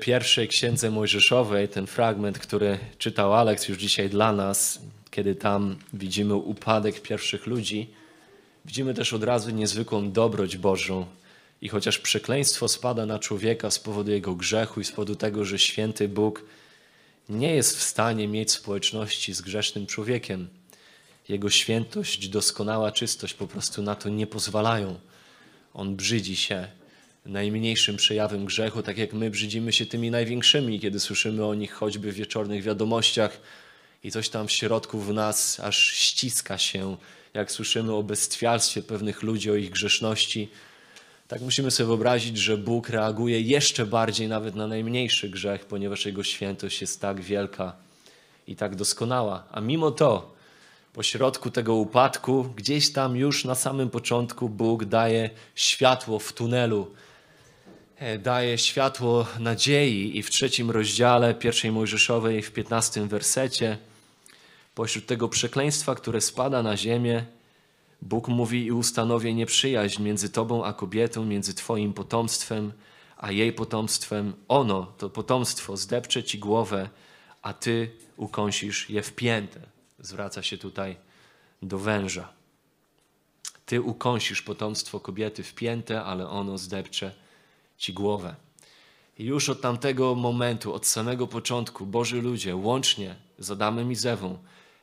pierwszej księdze Mojżeszowej, ten fragment, który czytał Aleks już dzisiaj dla nas, kiedy tam widzimy upadek pierwszych ludzi, widzimy też od razu niezwykłą dobroć Bożą. I chociaż przekleństwo spada na człowieka z powodu jego grzechu i z powodu tego, że święty Bóg nie jest w stanie mieć społeczności z grzesznym człowiekiem, jego świętość, doskonała czystość po prostu na to nie pozwalają. On brzydzi się najmniejszym przejawem grzechu, tak jak my brzydzimy się tymi największymi, kiedy słyszymy o nich choćby w wieczornych wiadomościach i coś tam w środku w nas aż ściska się, jak słyszymy o bestwialstwie pewnych ludzi, o ich grzeszności. Tak musimy sobie wyobrazić, że Bóg reaguje jeszcze bardziej nawet na najmniejszy grzech, ponieważ Jego świętość jest tak wielka i tak doskonała. A mimo to, pośrodku tego upadku, gdzieś tam już na samym początku Bóg daje światło w tunelu, daje światło nadziei i w trzecim rozdziale pierwszej Mojżeszowej w piętnastym wersecie pośród tego przekleństwa, które spada na ziemię, Bóg mówi i ustanowi nieprzyjaźń między tobą a kobietą, między twoim potomstwem a jej potomstwem. Ono, to potomstwo, zdepcze ci głowę, a ty ukąsisz je w piętę zwraca się tutaj do węża. Ty ukąsisz potomstwo kobiety w piętę, ale ono zdepcze ci głowę. I już od tamtego momentu, od samego początku, Boży ludzie, łącznie z Adamem i Zewą,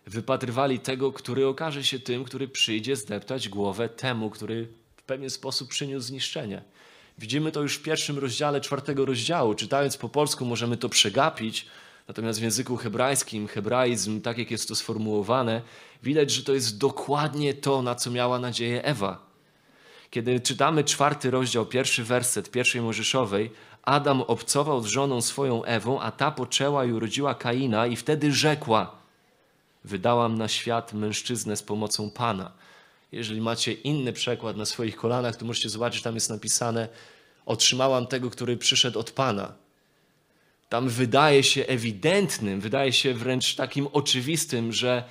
wypatrywali tego, który okaże się tym, który przyjdzie zdeptać głowę temu, który w pewien sposób przyniósł zniszczenie. Widzimy to już w pierwszym rozdziale czwartego rozdziału. Czytając po polsku możemy to przegapić, Natomiast w języku hebrajskim, hebraizm, tak jak jest to sformułowane, widać, że to jest dokładnie to, na co miała nadzieję Ewa. Kiedy czytamy czwarty rozdział, pierwszy werset pierwszej Mojżeszowej, Adam obcował z żoną swoją Ewą, a ta poczęła i urodziła Kaina i wtedy rzekła, wydałam na świat mężczyznę z pomocą Pana. Jeżeli macie inny przekład na swoich kolanach, to możecie zobaczyć, tam jest napisane, otrzymałam tego, który przyszedł od Pana tam wydaje się ewidentnym, wydaje się wręcz takim oczywistym, że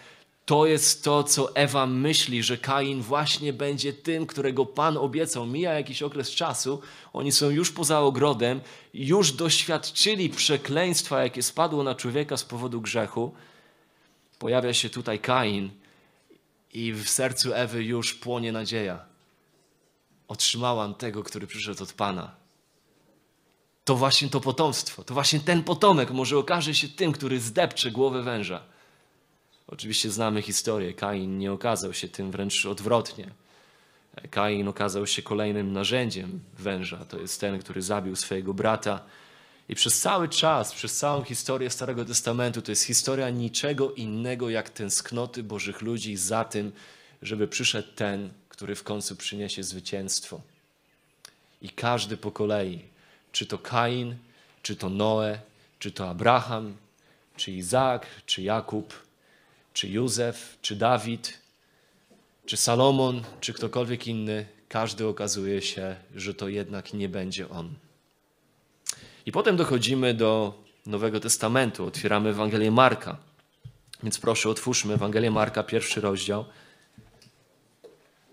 to jest to, co Ewa myśli, że Kain właśnie będzie tym, którego Pan obiecał. Mija jakiś okres czasu, oni są już poza ogrodem, już doświadczyli przekleństwa, jakie spadło na człowieka z powodu grzechu. Pojawia się tutaj Kain i w sercu Ewy już płonie nadzieja. Otrzymałam tego, który przyszedł od Pana to właśnie to potomstwo, to właśnie ten potomek może okaże się tym, który zdepcze głowę węża. Oczywiście znamy historię. Kain nie okazał się tym, wręcz odwrotnie. Kain okazał się kolejnym narzędziem węża. To jest ten, który zabił swojego brata. I przez cały czas, przez całą historię Starego Testamentu, to jest historia niczego innego jak tęsknoty Bożych ludzi za tym, żeby przyszedł ten, który w końcu przyniesie zwycięstwo. I każdy po kolei czy to Kain, czy to Noe, czy to Abraham, czy Izaak, czy Jakub, czy Józef, czy Dawid, czy Salomon, czy ktokolwiek inny, każdy okazuje się, że to jednak nie będzie on. I potem dochodzimy do Nowego Testamentu, otwieramy Ewangelię Marka. Więc proszę, otwórzmy Ewangelię Marka, pierwszy rozdział,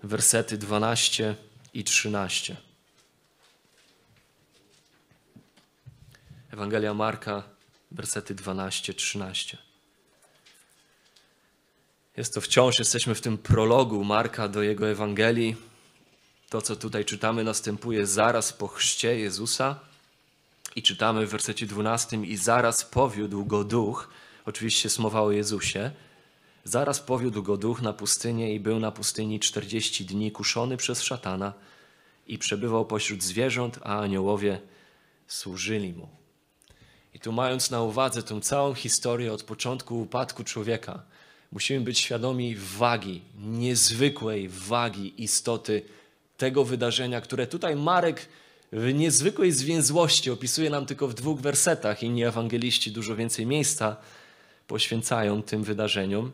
wersety 12 i 13. Ewangelia Marka, wersety 12-13. Jest to wciąż, jesteśmy w tym prologu Marka do jego Ewangelii. To, co tutaj czytamy, następuje zaraz po chrzcie Jezusa. I czytamy w wersecie 12: I zaraz powiódł go duch, oczywiście smowa o Jezusie. Zaraz powiódł go duch na pustynię i był na pustyni 40 dni kuszony przez szatana i przebywał pośród zwierząt, a aniołowie służyli mu. I tu mając na uwadze tę całą historię od początku upadku człowieka, musimy być świadomi wagi, niezwykłej wagi istoty tego wydarzenia, które tutaj Marek w niezwykłej zwięzłości opisuje nam tylko w dwóch wersetach. Inni ewangeliści dużo więcej miejsca poświęcają tym wydarzeniom,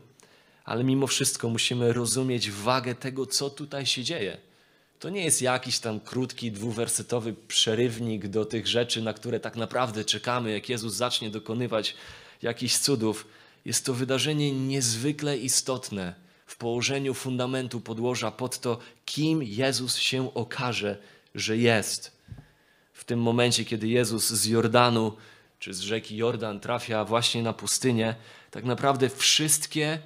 ale mimo wszystko musimy rozumieć wagę tego, co tutaj się dzieje. To nie jest jakiś tam krótki, dwuwersetowy przerywnik do tych rzeczy, na które tak naprawdę czekamy, jak Jezus zacznie dokonywać jakichś cudów. Jest to wydarzenie niezwykle istotne w położeniu fundamentu podłoża pod to, kim Jezus się okaże, że jest. w tym momencie, kiedy Jezus z Jordanu czy z rzeki Jordan trafia właśnie na pustynię, tak naprawdę wszystkie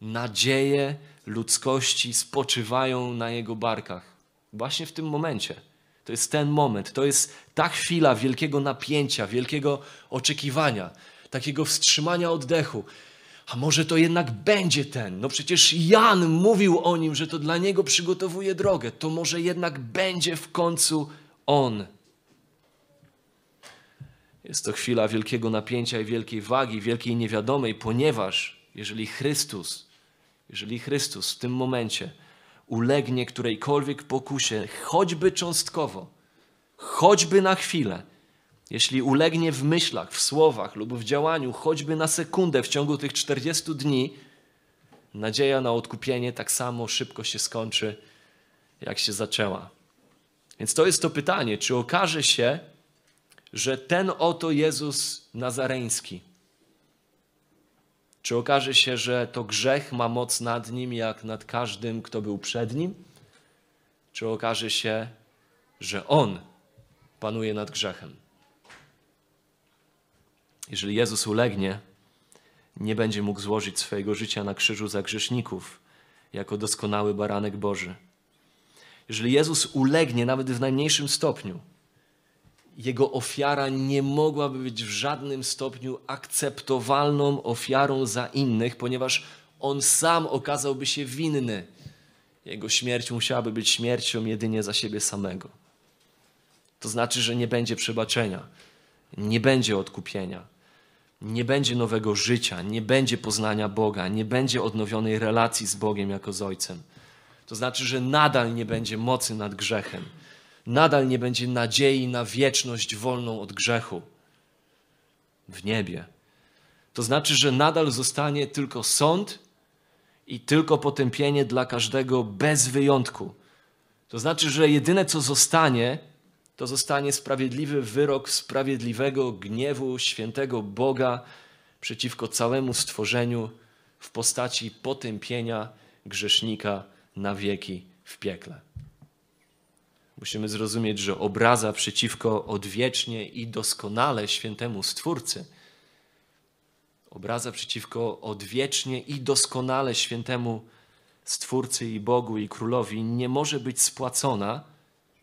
nadzieje ludzkości spoczywają na jego barkach. Właśnie w tym momencie. To jest ten moment, to jest ta chwila wielkiego napięcia, wielkiego oczekiwania, takiego wstrzymania oddechu. A może to jednak będzie ten? No przecież Jan mówił o nim, że to dla niego przygotowuje drogę. To może jednak będzie w końcu on. Jest to chwila wielkiego napięcia i wielkiej wagi, wielkiej niewiadomej, ponieważ jeżeli Chrystus, jeżeli Chrystus w tym momencie ulegnie którejkolwiek pokusie, choćby cząstkowo, choćby na chwilę, jeśli ulegnie w myślach, w słowach lub w działaniu, choćby na sekundę w ciągu tych 40 dni, nadzieja na odkupienie tak samo szybko się skończy, jak się zaczęła. Więc to jest to pytanie, czy okaże się, że ten oto Jezus Nazareński, czy okaże się, że to grzech ma moc nad nim, jak nad każdym, kto był przed nim? Czy okaże się, że on panuje nad grzechem? Jeżeli Jezus ulegnie, nie będzie mógł złożyć swojego życia na krzyżu za grzeszników, jako doskonały baranek Boży. Jeżeli Jezus ulegnie nawet w najmniejszym stopniu, jego ofiara nie mogłaby być w żadnym stopniu akceptowalną ofiarą za innych, ponieważ on sam okazałby się winny. Jego śmierć musiałaby być śmiercią jedynie za siebie samego. To znaczy, że nie będzie przebaczenia, nie będzie odkupienia, nie będzie nowego życia, nie będzie poznania Boga, nie będzie odnowionej relacji z Bogiem jako z Ojcem. To znaczy, że nadal nie będzie mocy nad grzechem nadal nie będzie nadziei na wieczność wolną od grzechu w niebie. To znaczy, że nadal zostanie tylko sąd i tylko potępienie dla każdego bez wyjątku. To znaczy, że jedyne co zostanie, to zostanie sprawiedliwy wyrok sprawiedliwego gniewu świętego Boga przeciwko całemu stworzeniu w postaci potępienia grzesznika na wieki w piekle. Musimy zrozumieć, że obraza przeciwko odwiecznie i doskonale świętemu Stwórcy, obraza przeciwko odwiecznie i doskonale świętemu Stwórcy i Bogu i Królowi nie może być spłacona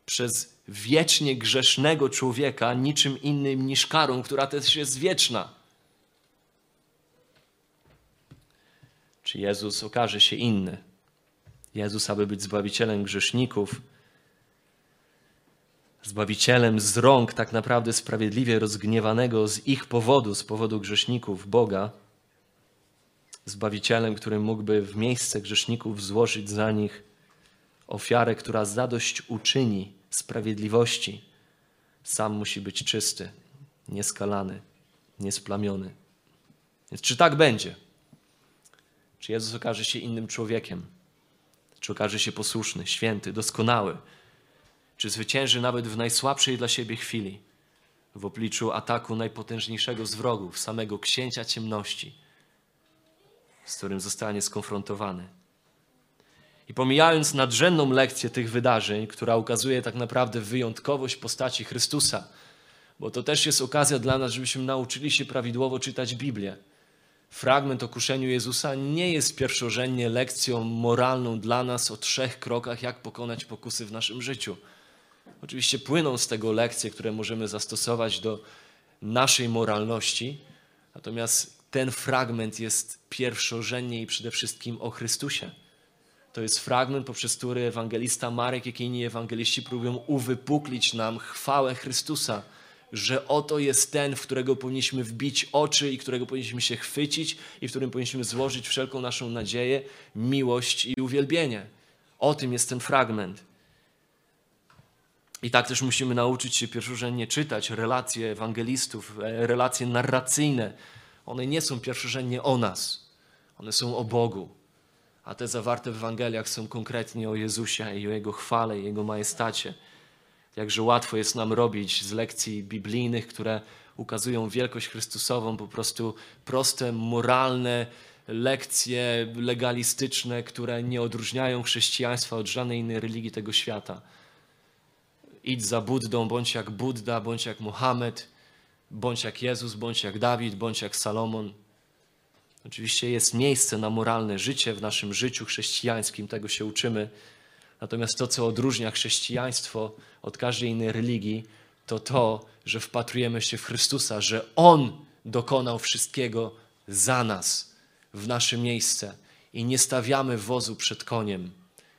przez wiecznie grzesznego człowieka niczym innym niż karą, która też jest wieczna. Czy Jezus okaże się inny? Jezus, aby być zbawicielem grzeszników, Zbawicielem z rąk tak naprawdę sprawiedliwie rozgniewanego z ich powodu, z powodu grzeszników Boga, Zbawicielem, który mógłby w miejsce grzeszników złożyć za nich ofiarę, która zadość uczyni sprawiedliwości. Sam musi być czysty, nieskalany, niesplamiony. Więc czy tak będzie? Czy Jezus okaże się innym człowiekiem? Czy okaże się posłuszny, święty, doskonały? czy zwycięży nawet w najsłabszej dla siebie chwili, w obliczu ataku najpotężniejszego z wrogów, samego księcia ciemności, z którym zostanie skonfrontowany. I pomijając nadrzędną lekcję tych wydarzeń, która ukazuje tak naprawdę wyjątkowość postaci Chrystusa, bo to też jest okazja dla nas, żebyśmy nauczyli się prawidłowo czytać Biblię. Fragment o kuszeniu Jezusa nie jest pierwszorzędnie lekcją moralną dla nas o trzech krokach, jak pokonać pokusy w naszym życiu. Oczywiście płyną z tego lekcje, które możemy zastosować do naszej moralności, natomiast ten fragment jest pierwszorzędnie i przede wszystkim o Chrystusie. To jest fragment, poprzez który ewangelista Marek, jak i inni ewangeliści próbują uwypuklić nam chwałę Chrystusa, że oto jest ten, w którego powinniśmy wbić oczy i którego powinniśmy się chwycić i w którym powinniśmy złożyć wszelką naszą nadzieję, miłość i uwielbienie. O tym jest ten fragment. I tak też musimy nauczyć się pierwszorzędnie czytać relacje ewangelistów, e, relacje narracyjne. One nie są pierwszorzędnie o nas, one są o Bogu. A te zawarte w Ewangeliach są konkretnie o Jezusie i o Jego chwale, i Jego majestacie. Jakże łatwo jest nam robić z lekcji biblijnych, które ukazują wielkość Chrystusową, po prostu proste, moralne lekcje legalistyczne, które nie odróżniają chrześcijaństwa od żadnej innej religii tego świata idź za Buddą, bądź jak Budda, bądź jak Muhammad, bądź jak Jezus, bądź jak Dawid, bądź jak Salomon. Oczywiście jest miejsce na moralne życie w naszym życiu chrześcijańskim, tego się uczymy. Natomiast to, co odróżnia chrześcijaństwo od każdej innej religii, to to, że wpatrujemy się w Chrystusa, że On dokonał wszystkiego za nas, w nasze miejsce i nie stawiamy wozu przed koniem,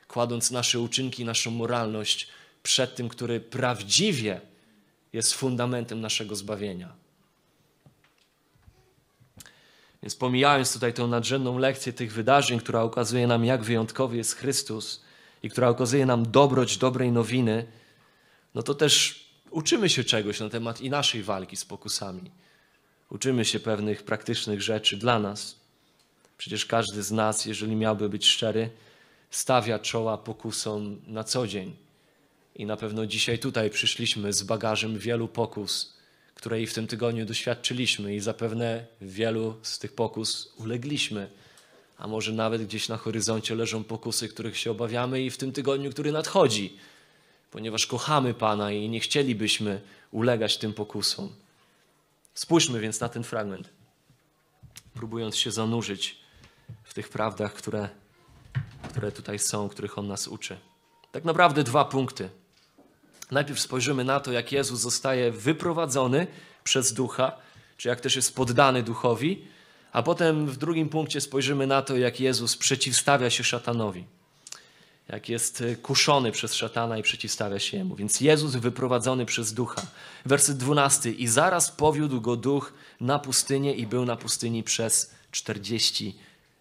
kładąc nasze uczynki, naszą moralność przed tym, który prawdziwie jest fundamentem naszego zbawienia. Więc pomijając tutaj tę nadrzędną lekcję tych wydarzeń, która ukazuje nam, jak wyjątkowy jest Chrystus i która ukazuje nam dobroć dobrej nowiny, no to też uczymy się czegoś na temat i naszej walki z pokusami. Uczymy się pewnych praktycznych rzeczy dla nas. Przecież każdy z nas, jeżeli miałby być szczery, stawia czoła pokusom na co dzień. I na pewno dzisiaj tutaj przyszliśmy z bagażem wielu pokus, której w tym tygodniu doświadczyliśmy, i zapewne wielu z tych pokus ulegliśmy. A może nawet gdzieś na horyzoncie leżą pokusy, których się obawiamy, i w tym tygodniu, który nadchodzi, ponieważ kochamy Pana i nie chcielibyśmy ulegać tym pokusom. Spójrzmy więc na ten fragment, próbując się zanurzyć w tych prawdach, które, które tutaj są, których On nas uczy. Tak naprawdę dwa punkty. Najpierw spojrzymy na to, jak Jezus zostaje wyprowadzony przez ducha, czy jak też jest poddany duchowi, a potem w drugim punkcie spojrzymy na to, jak Jezus przeciwstawia się szatanowi jak jest y, kuszony przez szatana i przeciwstawia się jemu. Więc Jezus wyprowadzony przez ducha. Werset 12. I zaraz powiódł go duch na pustynię i był na pustyni przez 40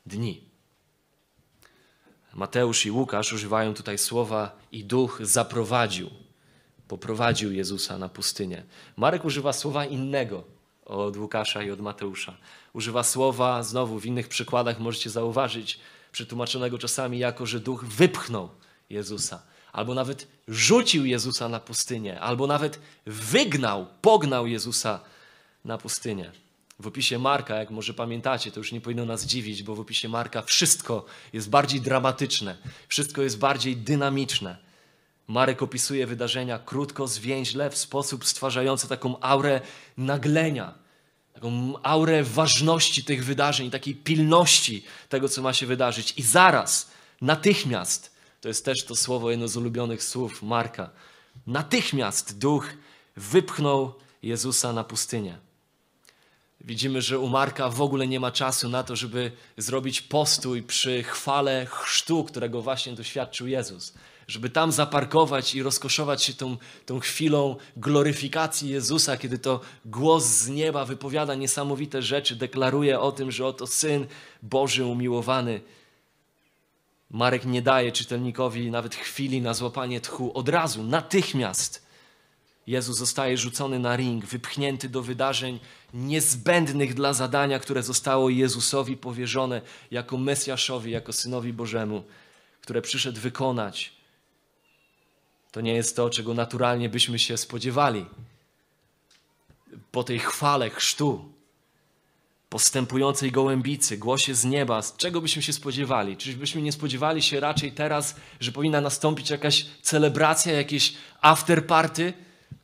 dni. Mateusz i Łukasz używają tutaj słowa i duch zaprowadził, poprowadził Jezusa na pustynię. Marek używa słowa innego od Łukasza i od Mateusza. Używa słowa, znowu w innych przykładach możecie zauważyć, przetłumaczonego czasami jako, że duch wypchnął Jezusa, albo nawet rzucił Jezusa na pustynię, albo nawet wygnał, pognał Jezusa na pustynię. W opisie Marka, jak może pamiętacie, to już nie powinno nas dziwić, bo w opisie Marka wszystko jest bardziej dramatyczne, wszystko jest bardziej dynamiczne. Marek opisuje wydarzenia krótko, zwięźle, w sposób stwarzający taką aurę naglenia, taką aurę ważności tych wydarzeń, takiej pilności tego, co ma się wydarzyć. I zaraz, natychmiast, to jest też to słowo, jedno z ulubionych słów Marka, natychmiast duch wypchnął Jezusa na pustynię. Widzimy, że u Marka w ogóle nie ma czasu na to, żeby zrobić postój przy chwale chrztu, którego właśnie doświadczył Jezus. Żeby tam zaparkować i rozkoszować się tą, tą chwilą gloryfikacji Jezusa, kiedy to głos z nieba wypowiada niesamowite rzeczy, deklaruje o tym, że oto Syn Boży umiłowany. Marek nie daje czytelnikowi nawet chwili na złapanie tchu, od razu, natychmiast Jezus zostaje rzucony na ring, wypchnięty do wydarzeń niezbędnych dla zadania, które zostało Jezusowi powierzone jako Mesjaszowi, jako Synowi Bożemu, które przyszedł wykonać. To nie jest to, czego naturalnie byśmy się spodziewali. Po tej chwale chrztu, postępującej gołębicy, głosie z nieba, z czego byśmy się spodziewali? Czyżbyśmy nie spodziewali się raczej teraz, że powinna nastąpić jakaś celebracja, jakieś afterparty?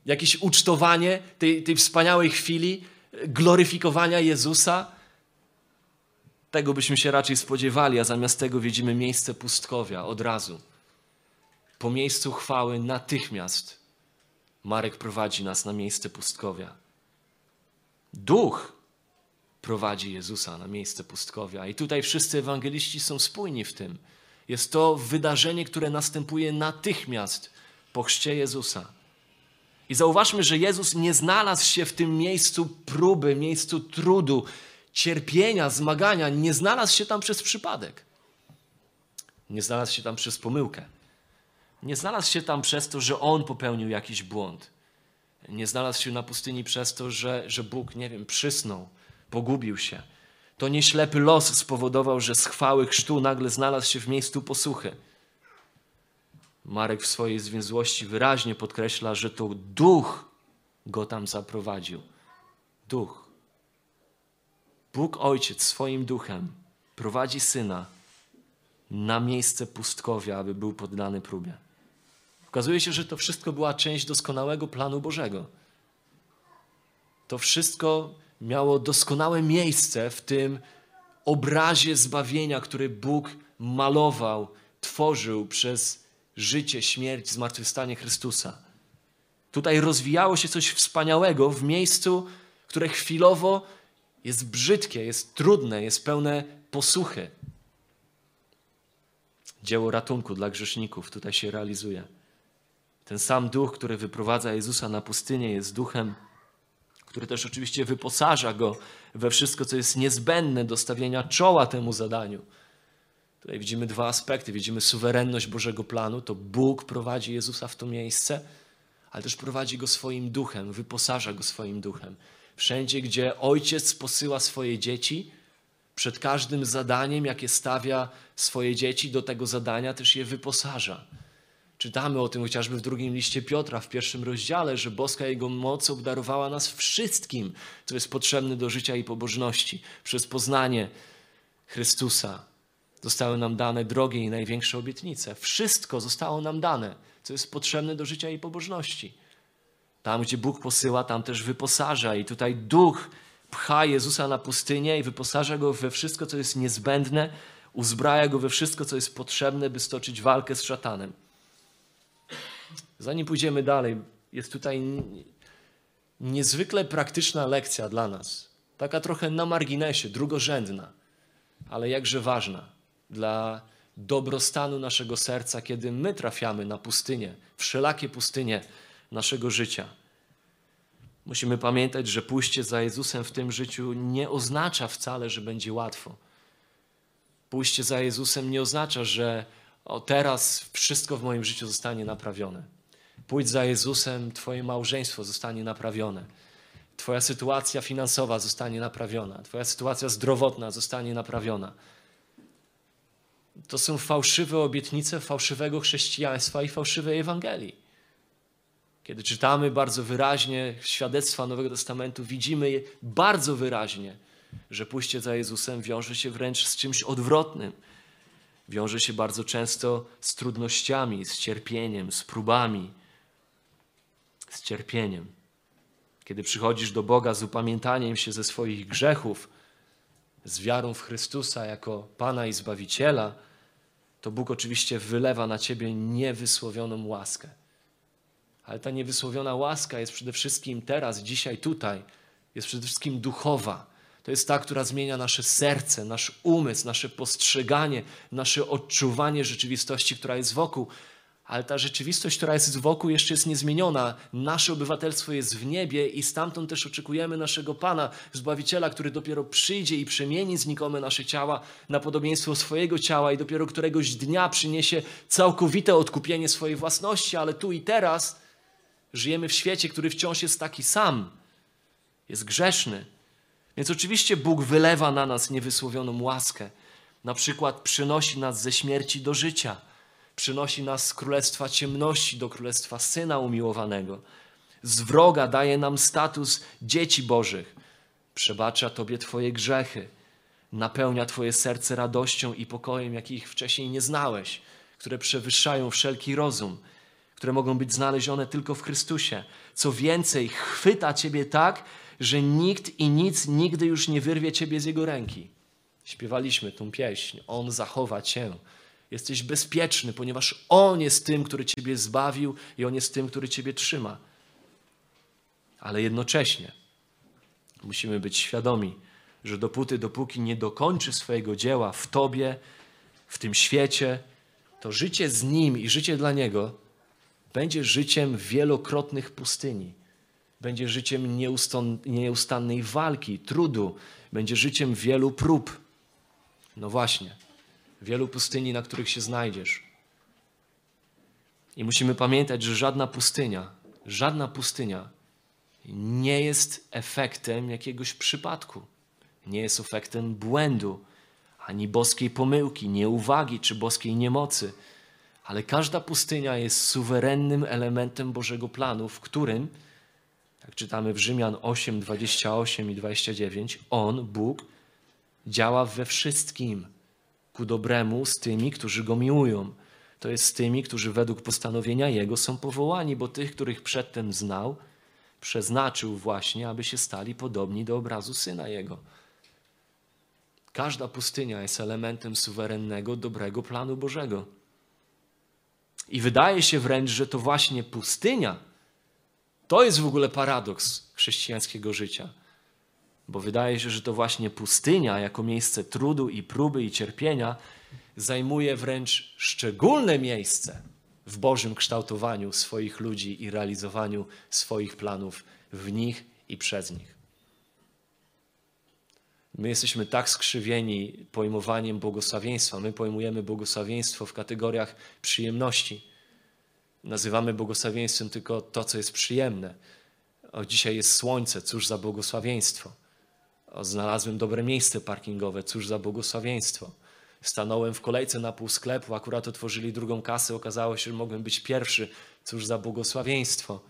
jakieś ucztowanie tej, tej wspaniałej chwili gloryfikowania Jezusa. Tego byśmy się raczej spodziewali, a zamiast tego widzimy miejsce pustkowia od razu. Po miejscu chwały natychmiast Marek prowadzi nas na miejsce pustkowia. Duch prowadzi Jezusa na miejsce pustkowia. I tutaj wszyscy ewangeliści są spójni w tym. Jest to wydarzenie, które następuje natychmiast po chrzcie Jezusa. I zauważmy, że Jezus nie znalazł się w tym miejscu próby, miejscu trudu, cierpienia, zmagania, nie znalazł się tam przez przypadek. Nie znalazł się tam przez pomyłkę. Nie znalazł się tam przez to, że on popełnił jakiś błąd. Nie znalazł się na pustyni przez to, że, że Bóg, nie wiem, przysnął, pogubił się. To nie ślepy los spowodował, że z chwały chrztu nagle znalazł się w miejscu posłuchy. Marek w swojej zwięzłości wyraźnie podkreśla, że to duch go tam zaprowadził. Duch. Bóg Ojciec swoim duchem prowadzi syna na miejsce pustkowia, aby był poddany próbie. Okazuje się, że to wszystko była część doskonałego planu Bożego. To wszystko miało doskonałe miejsce w tym obrazie zbawienia, który Bóg malował, tworzył przez życie, śmierć, zmartwychwstanie Chrystusa. Tutaj rozwijało się coś wspaniałego w miejscu, które chwilowo jest brzydkie, jest trudne, jest pełne posuchy. Dzieło ratunku dla grzeszników tutaj się realizuje. Ten sam duch, który wyprowadza Jezusa na pustynię, jest duchem, który też oczywiście wyposaża go we wszystko, co jest niezbędne do stawienia czoła temu zadaniu. Tutaj widzimy dwa aspekty. Widzimy suwerenność Bożego planu, to Bóg prowadzi Jezusa w to miejsce, ale też prowadzi go swoim duchem, wyposaża go swoim duchem. Wszędzie, gdzie ojciec posyła swoje dzieci, przed każdym zadaniem, jakie stawia swoje dzieci, do tego zadania też je wyposaża. Czytamy o tym chociażby w drugim liście Piotra, w pierwszym rozdziale, że boska Jego moc obdarowała nas wszystkim, co jest potrzebne do życia i pobożności. Przez poznanie Chrystusa zostały nam dane drogie i największe obietnice. Wszystko zostało nam dane, co jest potrzebne do życia i pobożności. Tam, gdzie Bóg posyła, tam też wyposaża. I tutaj Duch pcha Jezusa na pustynię i wyposaża go we wszystko, co jest niezbędne, uzbraja go we wszystko, co jest potrzebne, by stoczyć walkę z szatanem. Zanim pójdziemy dalej, jest tutaj niezwykle praktyczna lekcja dla nas. Taka trochę na marginesie, drugorzędna, ale jakże ważna dla dobrostanu naszego serca, kiedy my trafiamy na pustynię, wszelakie pustynie naszego życia. Musimy pamiętać, że pójście za Jezusem w tym życiu nie oznacza wcale, że będzie łatwo. Pójście za Jezusem nie oznacza, że o teraz wszystko w moim życiu zostanie naprawione. Pójdź za Jezusem, Twoje małżeństwo zostanie naprawione. Twoja sytuacja finansowa zostanie naprawiona. Twoja sytuacja zdrowotna zostanie naprawiona. To są fałszywe obietnice fałszywego chrześcijaństwa i fałszywej Ewangelii. Kiedy czytamy bardzo wyraźnie świadectwa Nowego Testamentu, widzimy bardzo wyraźnie, że pójście za Jezusem wiąże się wręcz z czymś odwrotnym. Wiąże się bardzo często z trudnościami, z cierpieniem, z próbami, z cierpieniem. Kiedy przychodzisz do Boga z upamiętaniem się ze swoich grzechów, z wiarą w Chrystusa jako Pana i Zbawiciela, to Bóg oczywiście wylewa na ciebie niewysłowioną łaskę. Ale ta niewysłowiona łaska jest przede wszystkim teraz, dzisiaj, tutaj, jest przede wszystkim duchowa. To jest ta, która zmienia nasze serce, nasz umysł, nasze postrzeganie, nasze odczuwanie rzeczywistości, która jest wokół. Ale ta rzeczywistość, która jest wokół, jeszcze jest niezmieniona. Nasze obywatelstwo jest w niebie i stamtąd też oczekujemy naszego Pana, Zbawiciela, który dopiero przyjdzie i przemieni znikome nasze ciała na podobieństwo swojego ciała i dopiero któregoś dnia przyniesie całkowite odkupienie swojej własności, ale tu i teraz żyjemy w świecie, który wciąż jest taki sam. Jest grzeszny. Więc oczywiście Bóg wylewa na nas niewysłowioną łaskę. Na przykład przynosi nas ze śmierci do życia – przynosi nas z królestwa ciemności do królestwa syna umiłowanego. Z wroga daje nam status dzieci Bożych. Przebacza Tobie Twoje grzechy. Napełnia Twoje serce radością i pokojem, jakich wcześniej nie znałeś, które przewyższają wszelki rozum, które mogą być znalezione tylko w Chrystusie. Co więcej, chwyta Ciebie tak, że nikt i nic nigdy już nie wyrwie Ciebie z Jego ręki. Śpiewaliśmy tą pieśń. On zachowa Cię Jesteś bezpieczny, ponieważ On jest tym, który Ciebie zbawił i On jest tym, który Ciebie trzyma. Ale jednocześnie musimy być świadomi, że dopóty, dopóki nie dokończy swojego dzieła w Tobie, w tym świecie, to życie z Nim i życie dla Niego będzie życiem wielokrotnych pustyni. Będzie życiem nieustannej walki, trudu. Będzie życiem wielu prób. No właśnie wielu pustyni, na których się znajdziesz. I musimy pamiętać, że żadna pustynia, żadna pustynia nie jest efektem jakiegoś przypadku, nie jest efektem błędu, ani boskiej pomyłki, nieuwagi czy boskiej niemocy. Ale każda pustynia jest suwerennym elementem Bożego planu, w którym, jak czytamy w Rzymian 8, 28 i 29, On, Bóg, działa we wszystkim ku dobremu z tymi, którzy Go miłują, to jest z tymi, którzy według postanowienia Jego są powołani, bo tych, których przedtem znał, przeznaczył właśnie, aby się stali podobni do obrazu Syna Jego. Każda pustynia jest elementem suwerennego, dobrego planu Bożego. I wydaje się wręcz, że to właśnie pustynia to jest w ogóle paradoks chrześcijańskiego życia. Bo wydaje się, że to właśnie pustynia, jako miejsce trudu i próby i cierpienia, zajmuje wręcz szczególne miejsce w Bożym kształtowaniu swoich ludzi i realizowaniu swoich planów w nich i przez nich. My jesteśmy tak skrzywieni pojmowaniem błogosławieństwa. My pojmujemy błogosławieństwo w kategoriach przyjemności. Nazywamy błogosławieństwem tylko to, co jest przyjemne. O, dzisiaj jest słońce, cóż za błogosławieństwo. O, znalazłem dobre miejsce parkingowe, cóż za błogosławieństwo. Stanąłem w kolejce na pół sklepu, akurat otworzyli drugą kasę, okazało się, że mogłem być pierwszy, cóż za błogosławieństwo.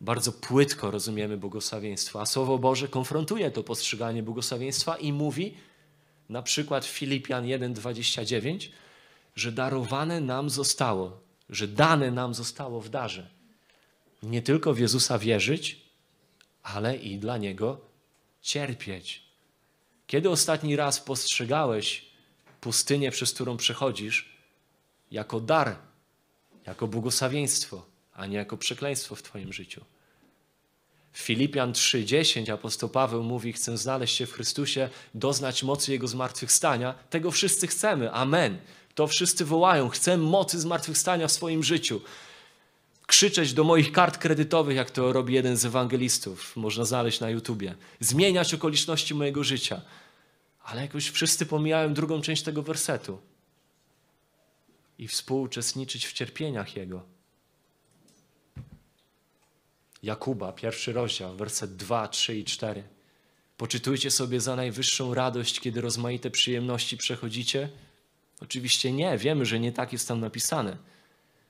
Bardzo płytko rozumiemy błogosławieństwo, a Słowo Boże konfrontuje to postrzeganie błogosławieństwa i mówi, na przykład Filipian 1,29, że darowane nam zostało, że dane nam zostało w darze. Nie tylko w Jezusa wierzyć, ale i dla Niego cierpieć. Kiedy ostatni raz postrzegałeś pustynię, przez którą przechodzisz, jako dar, jako błogosławieństwo, a nie jako przekleństwo w Twoim życiu? W Filipian 3:10 apostoł Paweł mówi: Chcę znaleźć się w Chrystusie, doznać mocy Jego zmartwychwstania. Tego wszyscy chcemy. Amen. To wszyscy wołają: Chcę mocy zmartwychwstania w swoim życiu. Krzyczeć do moich kart kredytowych, jak to robi jeden z ewangelistów, można znaleźć na YouTubie. Zmieniać okoliczności mojego życia. Ale jakoś wszyscy pomijają drugą część tego wersetu. I współuczestniczyć w cierpieniach Jego. Jakuba, pierwszy rozdział, werset 2, 3 i 4. Poczytujcie sobie za najwyższą radość, kiedy rozmaite przyjemności przechodzicie? Oczywiście nie, wiemy, że nie tak jest tam napisane.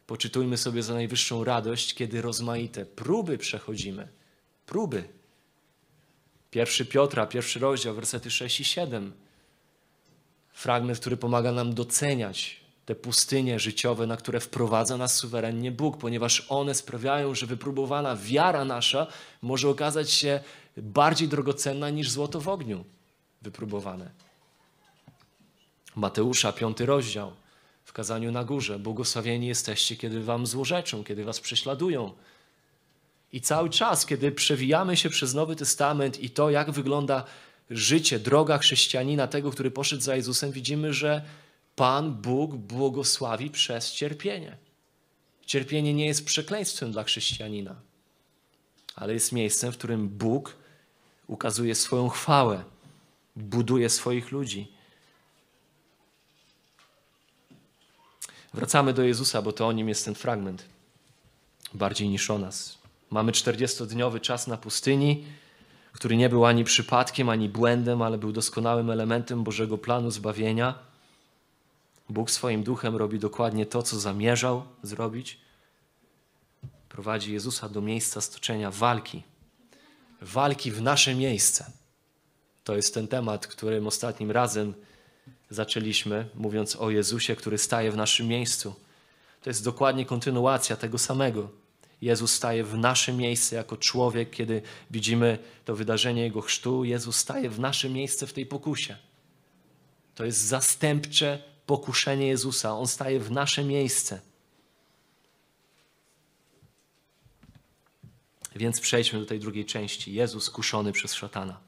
Poczytujmy sobie za najwyższą radość, kiedy rozmaite próby przechodzimy. Próby. Pierwszy Piotra, pierwszy rozdział, wersety 6 i 7. Fragment, który pomaga nam doceniać te pustynie życiowe, na które wprowadza nas suwerennie Bóg, ponieważ one sprawiają, że wypróbowana wiara nasza może okazać się bardziej drogocenna niż złoto w ogniu wypróbowane. Mateusza, piąty rozdział, w kazaniu na górze. Błogosławieni jesteście, kiedy wam złorzeczą, kiedy was prześladują. I cały czas, kiedy przewijamy się przez Nowy Testament i to, jak wygląda życie, droga chrześcijanina, tego, który poszedł za Jezusem, widzimy, że Pan Bóg błogosławi przez cierpienie. Cierpienie nie jest przekleństwem dla chrześcijanina, ale jest miejscem, w którym Bóg ukazuje swoją chwałę, buduje swoich ludzi. Wracamy do Jezusa, bo to o nim jest ten fragment, bardziej niż o nas. Mamy 40-dniowy czas na pustyni, który nie był ani przypadkiem, ani błędem, ale był doskonałym elementem Bożego planu zbawienia. Bóg swoim duchem robi dokładnie to, co zamierzał zrobić. Prowadzi Jezusa do miejsca stoczenia walki. Walki w nasze miejsce. To jest ten temat, którym ostatnim razem zaczęliśmy, mówiąc o Jezusie, który staje w naszym miejscu. To jest dokładnie kontynuacja tego samego. Jezus staje w naszym miejscu jako człowiek, kiedy widzimy to wydarzenie Jego chrztu. Jezus staje w nasze miejsce w tej pokusie. To jest zastępcze pokuszenie Jezusa. On staje w nasze miejsce. Więc przejdźmy do tej drugiej części. Jezus kuszony przez szatana.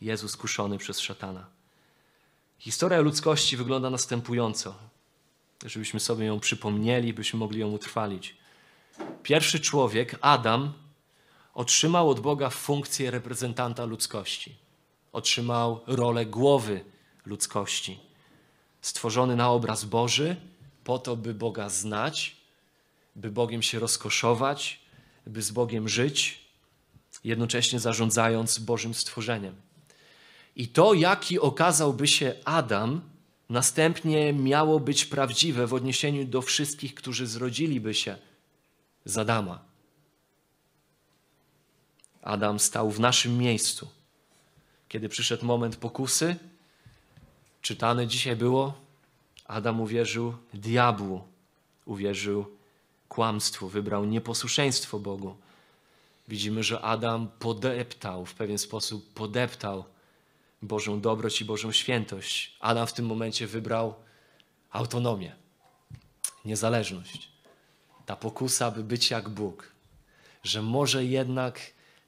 Jezus kuszony przez szatana. Historia ludzkości wygląda następująco, żebyśmy sobie ją przypomnieli, byśmy mogli ją utrwalić. Pierwszy człowiek, Adam, otrzymał od Boga funkcję reprezentanta ludzkości. Otrzymał rolę głowy ludzkości. Stworzony na obraz Boży, po to, by Boga znać, by Bogiem się rozkoszować, by z Bogiem żyć, jednocześnie zarządzając Bożym stworzeniem. I to, jaki okazałby się Adam, następnie miało być prawdziwe w odniesieniu do wszystkich, którzy zrodziliby się z Adama. Adam stał w naszym miejscu. Kiedy przyszedł moment pokusy, czytane dzisiaj było, Adam uwierzył diabłu, uwierzył kłamstwu, wybrał nieposłuszeństwo Bogu. Widzimy, że Adam podeptał, w pewien sposób podeptał Bożą dobroć i Bożą świętość. Adam w tym momencie wybrał autonomię, niezależność. Ta pokusa, by być jak Bóg, że może jednak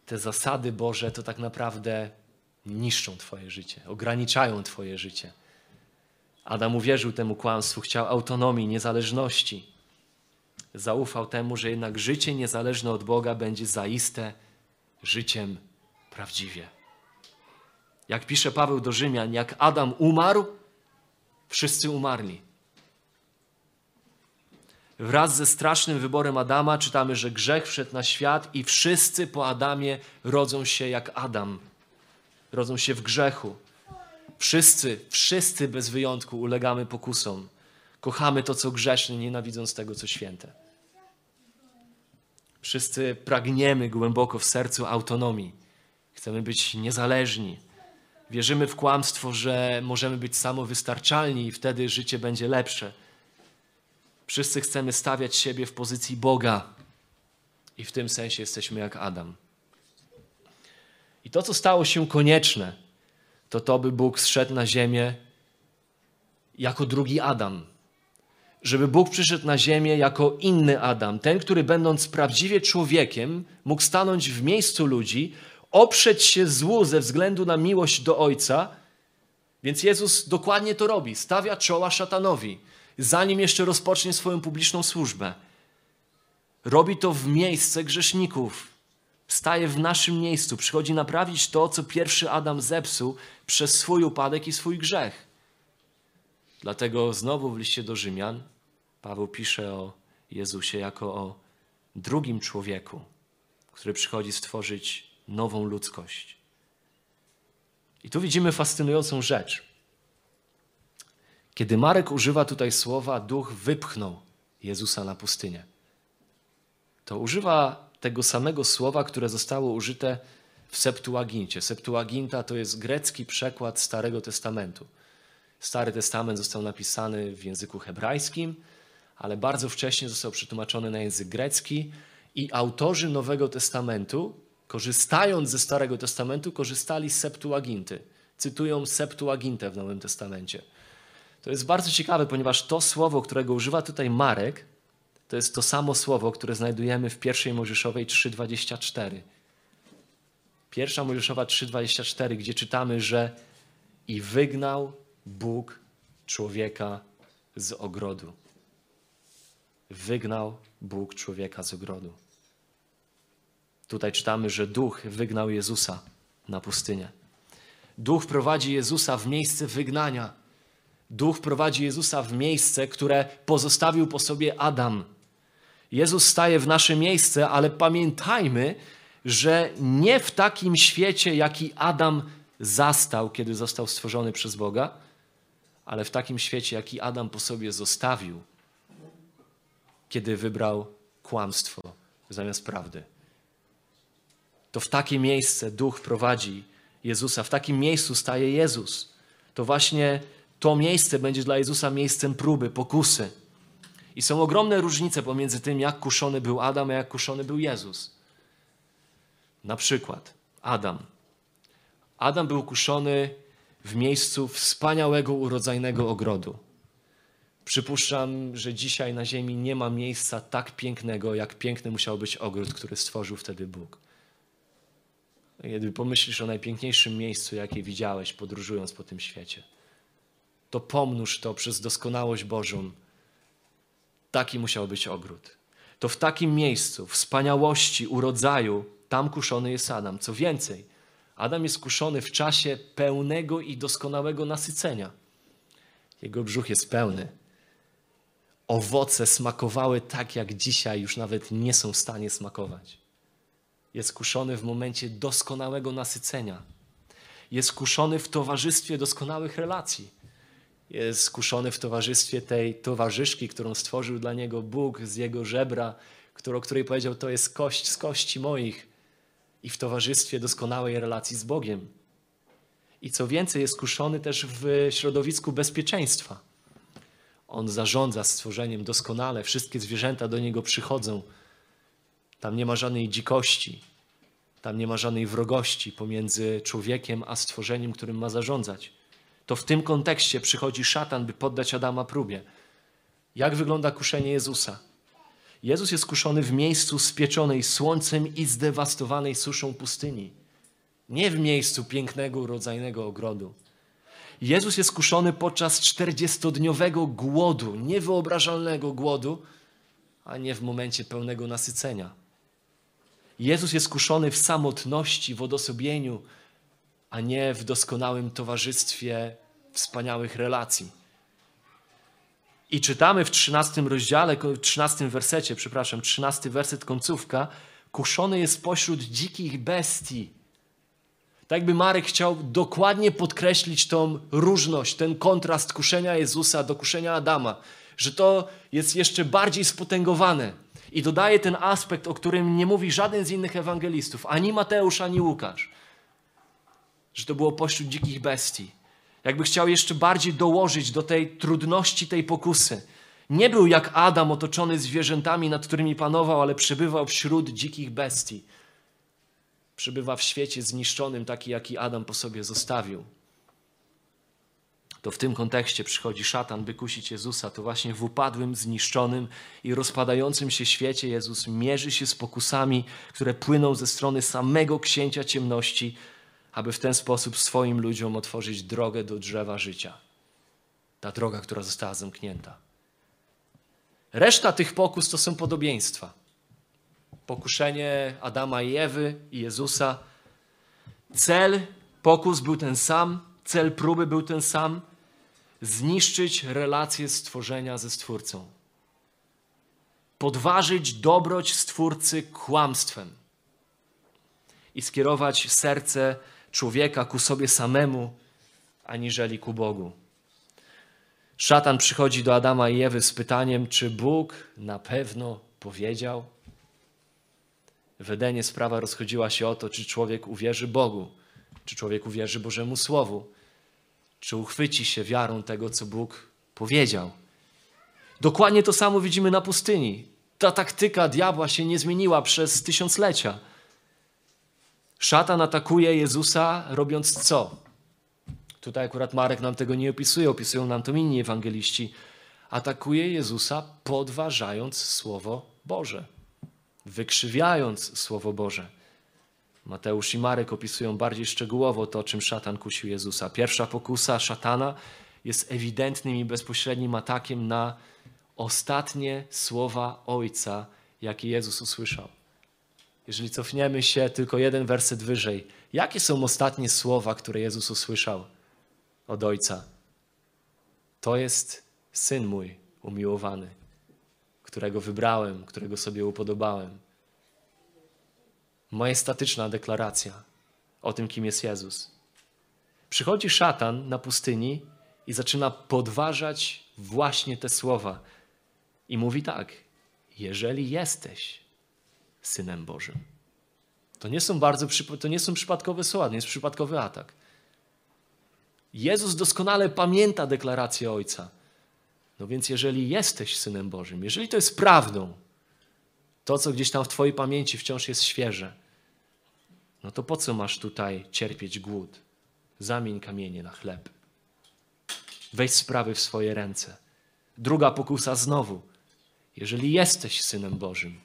te zasady Boże to tak naprawdę niszczą Twoje życie, ograniczają Twoje życie. Adam uwierzył temu kłamstwu, chciał autonomii, niezależności. Zaufał temu, że jednak życie niezależne od Boga będzie zaiste życiem prawdziwie. Jak pisze Paweł do Rzymian, jak Adam umarł, wszyscy umarli. Wraz ze strasznym wyborem Adama czytamy, że grzech wszedł na świat i wszyscy po Adamie rodzą się jak Adam. Rodzą się w grzechu. Wszyscy, wszyscy bez wyjątku ulegamy pokusom. Kochamy to, co grzeszne, nienawidząc tego, co święte. Wszyscy pragniemy głęboko w sercu autonomii. Chcemy być niezależni. Wierzymy w kłamstwo, że możemy być samowystarczalni i wtedy życie będzie lepsze. Wszyscy chcemy stawiać siebie w pozycji Boga. I w tym sensie jesteśmy jak Adam. I to, co stało się konieczne, to to, by Bóg zszedł na ziemię jako drugi Adam. Żeby Bóg przyszedł na ziemię jako inny Adam, ten, który będąc prawdziwie człowiekiem, mógł stanąć w miejscu ludzi, oprzeć się złu ze względu na miłość do Ojca. Więc Jezus dokładnie to robi. Stawia czoła szatanowi, zanim jeszcze rozpocznie swoją publiczną służbę. Robi to w miejsce grzeszników. Staje w naszym miejscu, przychodzi naprawić to, co pierwszy Adam zepsuł przez swój upadek i swój grzech. Dlatego znowu w liście do Rzymian Paweł pisze o Jezusie jako o drugim człowieku, który przychodzi stworzyć nową ludzkość. I tu widzimy fascynującą rzecz. Kiedy Marek używa tutaj słowa duch wypchnął Jezusa na pustynię, to używa tego samego słowa, które zostało użyte w Septuagincie. Septuaginta to jest grecki przekład Starego Testamentu. Stary Testament został napisany w języku hebrajskim, ale bardzo wcześnie został przetłumaczony na język grecki i autorzy Nowego Testamentu, korzystając ze Starego Testamentu, korzystali z Septuaginty. Cytują Septuagintę w Nowym Testamencie. To jest bardzo ciekawe, ponieważ to słowo, którego używa tutaj Marek, to jest to samo słowo, które znajdujemy w pierwszej Mojżeszowej 3:24. Pierwsza Mojżeszowa 3:24, gdzie czytamy, że i wygnał Bóg człowieka z ogrodu. Wygnał Bóg człowieka z ogrodu. Tutaj czytamy, że duch wygnał Jezusa na pustynię. Duch prowadzi Jezusa w miejsce wygnania. Duch prowadzi Jezusa w miejsce, które pozostawił po sobie Adam. Jezus staje w nasze miejsce, ale pamiętajmy, że nie w takim świecie, jaki Adam zastał, kiedy został stworzony przez Boga, ale w takim świecie, jaki Adam po sobie zostawił, kiedy wybrał kłamstwo zamiast prawdy. To w takie miejsce duch prowadzi Jezusa, w takim miejscu staje Jezus. To właśnie to miejsce będzie dla Jezusa miejscem próby, pokusy. I są ogromne różnice pomiędzy tym, jak kuszony był Adam, a jak kuszony był Jezus. Na przykład Adam. Adam był kuszony w miejscu wspaniałego, urodzajnego ogrodu. Przypuszczam, że dzisiaj na Ziemi nie ma miejsca tak pięknego, jak piękny musiał być ogród, który stworzył wtedy Bóg. Kiedy pomyślisz o najpiękniejszym miejscu, jakie widziałeś, podróżując po tym świecie, to pomnóż to przez doskonałość Bożą. Taki musiał być ogród. To w takim miejscu, wspaniałości, urodzaju, tam kuszony jest Adam. Co więcej, Adam jest kuszony w czasie pełnego i doskonałego nasycenia. Jego brzuch jest pełny. Owoce smakowały tak, jak dzisiaj już nawet nie są w stanie smakować. Jest kuszony w momencie doskonałego nasycenia. Jest kuszony w towarzystwie doskonałych relacji. Jest skuszony w towarzystwie tej towarzyszki, którą stworzył dla niego Bóg z jego żebra, o której powiedział: To jest kość z kości moich i w towarzystwie doskonałej relacji z Bogiem. I co więcej, jest kuszony też w środowisku bezpieczeństwa. On zarządza stworzeniem doskonale, wszystkie zwierzęta do niego przychodzą. Tam nie ma żadnej dzikości, tam nie ma żadnej wrogości pomiędzy człowiekiem a stworzeniem, którym ma zarządzać. To w tym kontekście przychodzi szatan, by poddać Adama próbie. Jak wygląda kuszenie Jezusa? Jezus jest kuszony w miejscu spieczonej słońcem i zdewastowanej suszą pustyni. Nie w miejscu pięknego, urodzajnego ogrodu. Jezus jest kuszony podczas czterdziestodniowego głodu, niewyobrażalnego głodu, a nie w momencie pełnego nasycenia. Jezus jest kuszony w samotności, w odosobieniu, a nie w doskonałym towarzystwie wspaniałych relacji. I czytamy w 13 rozdziale, 13 wersecie, przepraszam, 13 werset końcówka, kuszony jest pośród dzikich bestii. Tak jakby Marek chciał dokładnie podkreślić tą różność, ten kontrast kuszenia Jezusa do kuszenia Adama, że to jest jeszcze bardziej spotęgowane. I dodaje ten aspekt, o którym nie mówi żaden z innych ewangelistów, ani Mateusz, ani Łukasz, że to było pośród dzikich bestii. Jakby chciał jeszcze bardziej dołożyć do tej trudności tej pokusy. Nie był jak Adam otoczony zwierzętami, nad którymi panował, ale przebywał wśród dzikich bestii przebywa w świecie zniszczonym, taki jaki Adam po sobie zostawił. To w tym kontekście przychodzi szatan, by kusić Jezusa. To właśnie w upadłym, zniszczonym i rozpadającym się świecie Jezus mierzy się z pokusami, które płyną ze strony samego księcia ciemności, aby w ten sposób swoim ludziom otworzyć drogę do drzewa życia. Ta droga, która została zamknięta. Reszta tych pokus to są podobieństwa pokuszenie Adama i Ewy i Jezusa. Cel pokus był ten sam, cel próby był ten sam zniszczyć relację stworzenia ze Stwórcą. Podważyć dobroć Stwórcy kłamstwem i skierować serce człowieka ku sobie samemu, aniżeli ku Bogu. Szatan przychodzi do Adama i Ewy z pytaniem, czy Bóg na pewno powiedział? W Edenie sprawa rozchodziła się o to, czy człowiek uwierzy Bogu, czy człowiek uwierzy Bożemu Słowu, czy uchwyci się wiarą tego, co Bóg powiedział. Dokładnie to samo widzimy na pustyni. Ta taktyka diabła się nie zmieniła przez tysiąclecia. Szatan atakuje Jezusa, robiąc co? Tutaj akurat Marek nam tego nie opisuje, opisują nam to inni ewangeliści. Atakuje Jezusa, podważając Słowo Boże wykrzywiając Słowo Boże. Mateusz i Marek opisują bardziej szczegółowo to, czym szatan kusił Jezusa. Pierwsza pokusa szatana jest ewidentnym i bezpośrednim atakiem na ostatnie słowa Ojca, jakie Jezus usłyszał. Jeżeli cofniemy się tylko jeden werset wyżej, jakie są ostatnie słowa, które Jezus usłyszał od Ojca? To jest syn mój umiłowany którego wybrałem, którego sobie upodobałem. Majestatyczna deklaracja o tym, kim jest Jezus. Przychodzi szatan na pustyni i zaczyna podważać właśnie te słowa. I mówi tak: Jeżeli jesteś synem Bożym. To nie są bardzo to nie są przypadkowe słowa, nie jest przypadkowy atak. Jezus doskonale pamięta deklarację Ojca. No więc jeżeli jesteś Synem Bożym, jeżeli to jest prawdą, to co gdzieś tam w Twojej pamięci wciąż jest świeże, no to po co masz tutaj cierpieć głód? Zamień kamienie na chleb. Weź sprawy w swoje ręce. Druga pokusa znowu. Jeżeli jesteś Synem Bożym,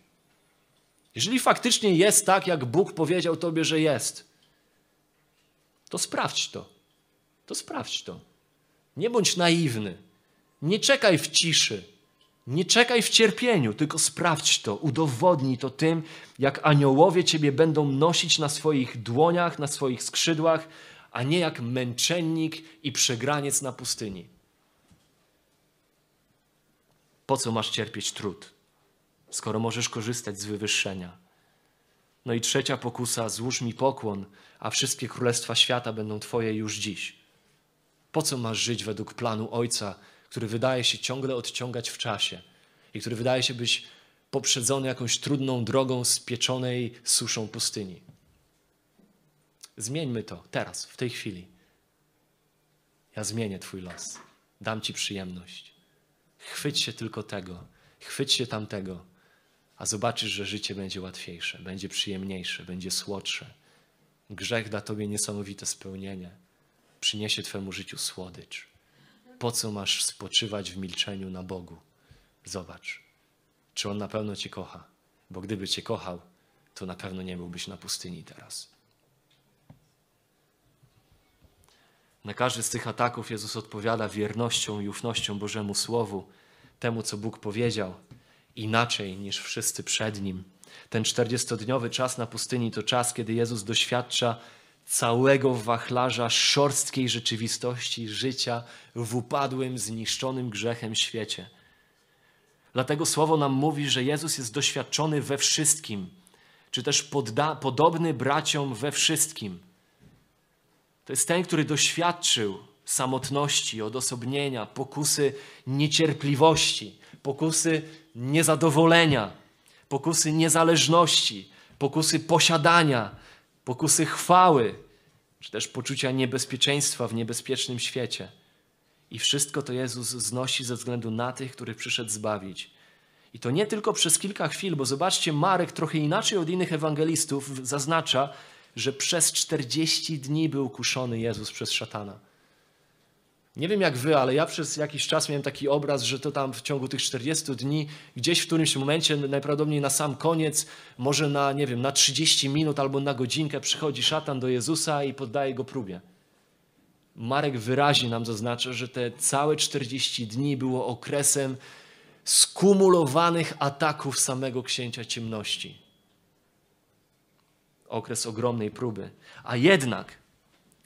jeżeli faktycznie jest tak, jak Bóg powiedział Tobie, że jest, to sprawdź to. To sprawdź to. Nie bądź naiwny. Nie czekaj w ciszy, nie czekaj w cierpieniu, tylko sprawdź to, udowodnij to tym, jak aniołowie Ciebie będą nosić na swoich dłoniach, na swoich skrzydłach, a nie jak męczennik i przegraniec na pustyni. Po co masz cierpieć trud, skoro możesz korzystać z wywyższenia? No i trzecia pokusa: złóż mi pokłon, a wszystkie królestwa świata będą Twoje już dziś. Po co masz żyć według planu Ojca, który wydaje się ciągle odciągać w czasie i który wydaje się być poprzedzony jakąś trudną drogą spieczonej suszą pustyni. Zmieńmy to teraz, w tej chwili. Ja zmienię Twój los. Dam Ci przyjemność. Chwyć się tylko tego, chwyć się tamtego, a zobaczysz, że życie będzie łatwiejsze, będzie przyjemniejsze, będzie słodsze. Grzech da Tobie niesamowite spełnienie, przyniesie Twemu życiu słodycz. Po co masz spoczywać w milczeniu na Bogu? Zobacz, czy On na pewno Cię kocha, bo gdyby Cię kochał, to na pewno nie byłbyś na pustyni teraz. Na każdy z tych ataków Jezus odpowiada wiernością i ufnością Bożemu Słowu, temu, co Bóg powiedział, inaczej niż wszyscy przed Nim. Ten czterdziestodniowy czas na pustyni to czas, kiedy Jezus doświadcza całego wachlarza szorstkiej rzeczywistości życia w upadłym, zniszczonym grzechem świecie. Dlatego słowo nam mówi, że Jezus jest doświadczony we wszystkim, czy też podda, podobny braciom we wszystkim. To jest ten, który doświadczył samotności, odosobnienia, pokusy niecierpliwości, pokusy niezadowolenia, pokusy niezależności, pokusy posiadania, pokusy chwały, czy też poczucia niebezpieczeństwa w niebezpiecznym świecie. I wszystko to Jezus znosi ze względu na tych, których przyszedł zbawić. I to nie tylko przez kilka chwil, bo zobaczcie, Marek trochę inaczej od innych ewangelistów zaznacza, że przez 40 dni był kuszony Jezus przez szatana. Nie wiem jak wy, ale ja przez jakiś czas miałem taki obraz, że to tam w ciągu tych 40 dni, gdzieś w którymś momencie, najprawdopodobniej na sam koniec, może na, nie wiem, na 30 minut albo na godzinkę przychodzi szatan do Jezusa i poddaje go próbie. Marek wyraźnie nam zaznacza, że te całe 40 dni było okresem skumulowanych ataków samego księcia ciemności. Okres ogromnej próby. A jednak